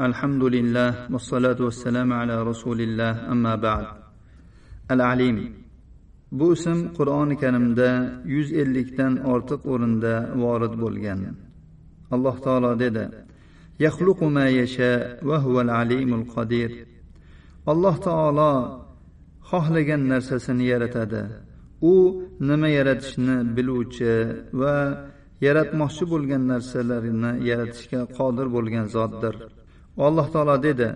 الحمد لله والصلاة والسلام على رسول الله أما بعد العليم bu ism qur'oni karimda yuz ellikdan ortiq o'rinda vorid bo'lgan alloh taolo dedi yaxluqu ma yasha va huval alimul qodir alloh taolo xohlagan narsasini yaratadi u nima yaratishni biluvchi va yaratmoqchi bo'lgan narsalarini yaratishga qodir bo'lgan zotdir Alloh taolo dedi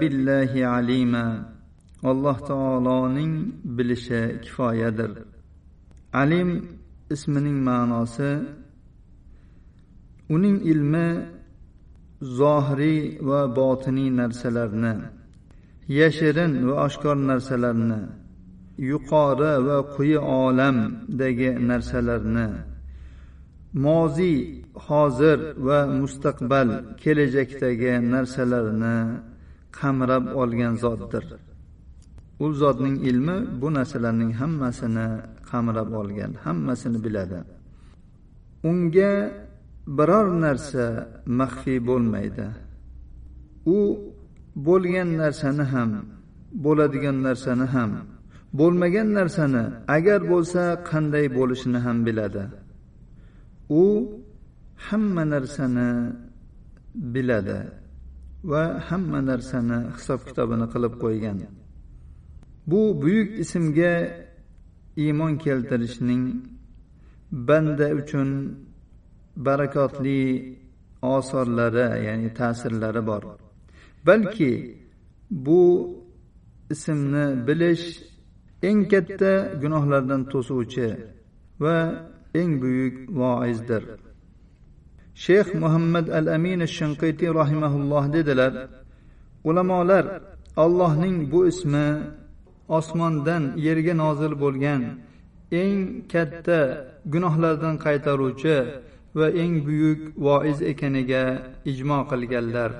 billahi alima. Alloh taoloning bilishi kifoyadir. Alim ismining ma'nosi uning ilmi zohiriy va botiniy narsalarni yashirin va oshkor narsalarni yuqori va quyi olamdagi narsalarni moziy hozir va mustaqbal kelajakdagi narsalarni qamrab olgan zotdir. U zotning ilmi bu narsalarning hammasini qamrab olgan hammasini biladi. Unga biror narsa maxfiy bo'lmaydi. U bo'lgan narsani ham bo'ladigan narsani ham bo'lmagan narsani agar bo'lsa qanday bo'lishini ham biladi. U hamma narsani biladi va hamma narsani hisob kitobini qilib qo'ygan. Bu buyuk ismga iymon keltirishning banda uchun barakotli osorlari ya'ni ta'sirlari bor. Balki bu ismni bilish eng katta gunohlardan to'suvchi va eng buyuk voizdir. Shayx muhammad al amin shinqitiy rahimaulloh dedilar ulamolar allohning bu ismi osmondan yerga nozil bo'lgan eng katta gunohlardan qaytaruvchi va eng buyuk voiz ekaniga ijmo qilganlar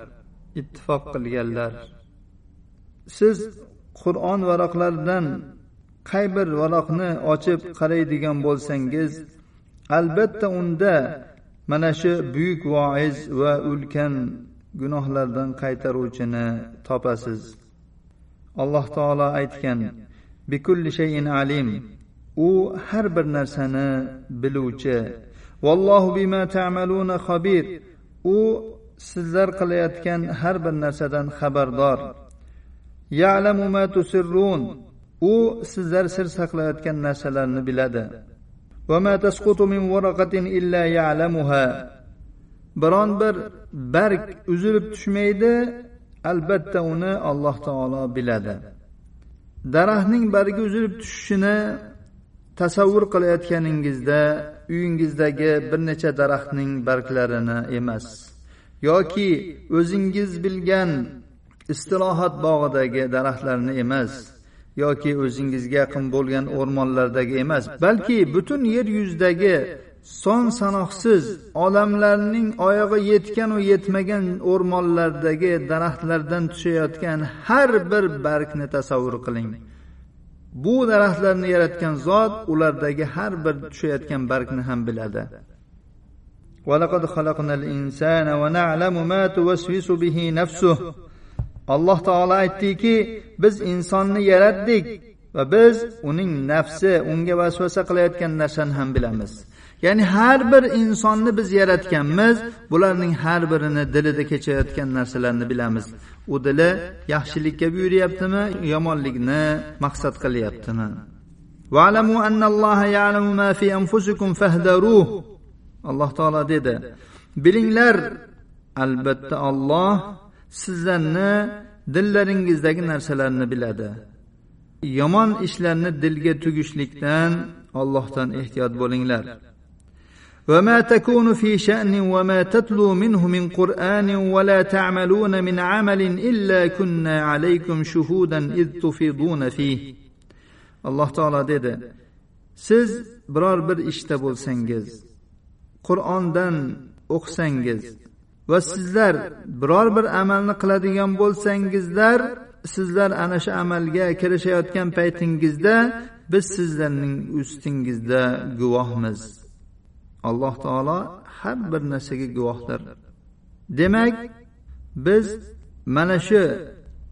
ittifoq qilganlar. Siz qur'on varaqlaridan qay bir varaqni ochib qaraydigan bo'lsangiz albatta unda mana shu buyuk voiz va ulkan gunohlardan qaytaruvchini topasiz. Alloh taolo aytgan bikulli shayin alim. U har bir narsani biluvchi. Vallohu bima ta'maluna xabir u sizlar qilayotgan har bir narsadan xabardor. Ya'lamu ma tusirrun. U sizlar sir saqlayotgan narsalarni biladi. وما تسقط من ورقة إلا يعلمها biron bir barg uzilib tushmaydi albatta uni alloh taolo biladi daraxtning bargi uzilib tushishini tasavvur qilayotganingizda uyingizdagi bir necha daraxtning barglarini emas yoki o'zingiz bilgan istirohat bog'idagi daraxtlarni emas yoki o'zingizga yaqin bo'lgan o'rmonlardagi emas balki butun yer yuzidagi son sanoqsiz olamlarning oyog'i yetganu yetmagan o'rmonlardagi daraxtlardan tushayotgan har bir bargni tasavvur qiling. Bu daraxtlarni yaratgan zot ulardagi har bir tushayotgan bargni ham biladi. Alloh taolo aytdiki biz insonni yaratdik va biz uning nafsi unga vasvasa qilayotgan narsani ham bilamiz. Ya'ni har bir insonni biz yaratganmiz bularning har birini dilida kechayotgan narsalarni bilamiz. U dili yaxshilikka buyuryaptimi yomonlikni maqsad qilyaptimi? Alloh taolo dedi bilinglar albatta olloh sizlarni dillaringizdagi narsalarni biladi yomon ishlarni dilga tugishlikdan ollohdan ehtiyot bo'linglar وما تكون في شأن وما تتلو منه من قرآن ولا تعملون من عمل إلا كنا عليكم شهودا إذ تفيضون فيه alloh taolo dedi siz biror bir ishda bo'lsangiz qur'ondan o'qisangiz va sizlar biror bir amalni qiladigan bo'lsangizlar sizlar ana shu amalga kirishayotgan paytingizda biz sizlarning ustingizda guvohmiz. Alloh taolo har bir narsaga guvohdir. Demak biz mana shu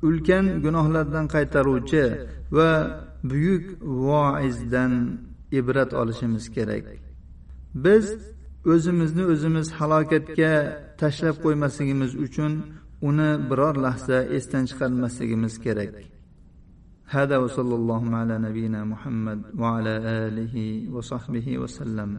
ulkan gunohlardan qaytaruvchi va buyuk voizdan ibrat olishimiz kerak. Biz o'zimizni o'zimiz halokatga tashlab qo'ymasligimiz uchun uni biror lahza esdan chiqarmasligimiz kerak هذا وصلى الله على نبينا محمد وعلى اله وصحبه وسلم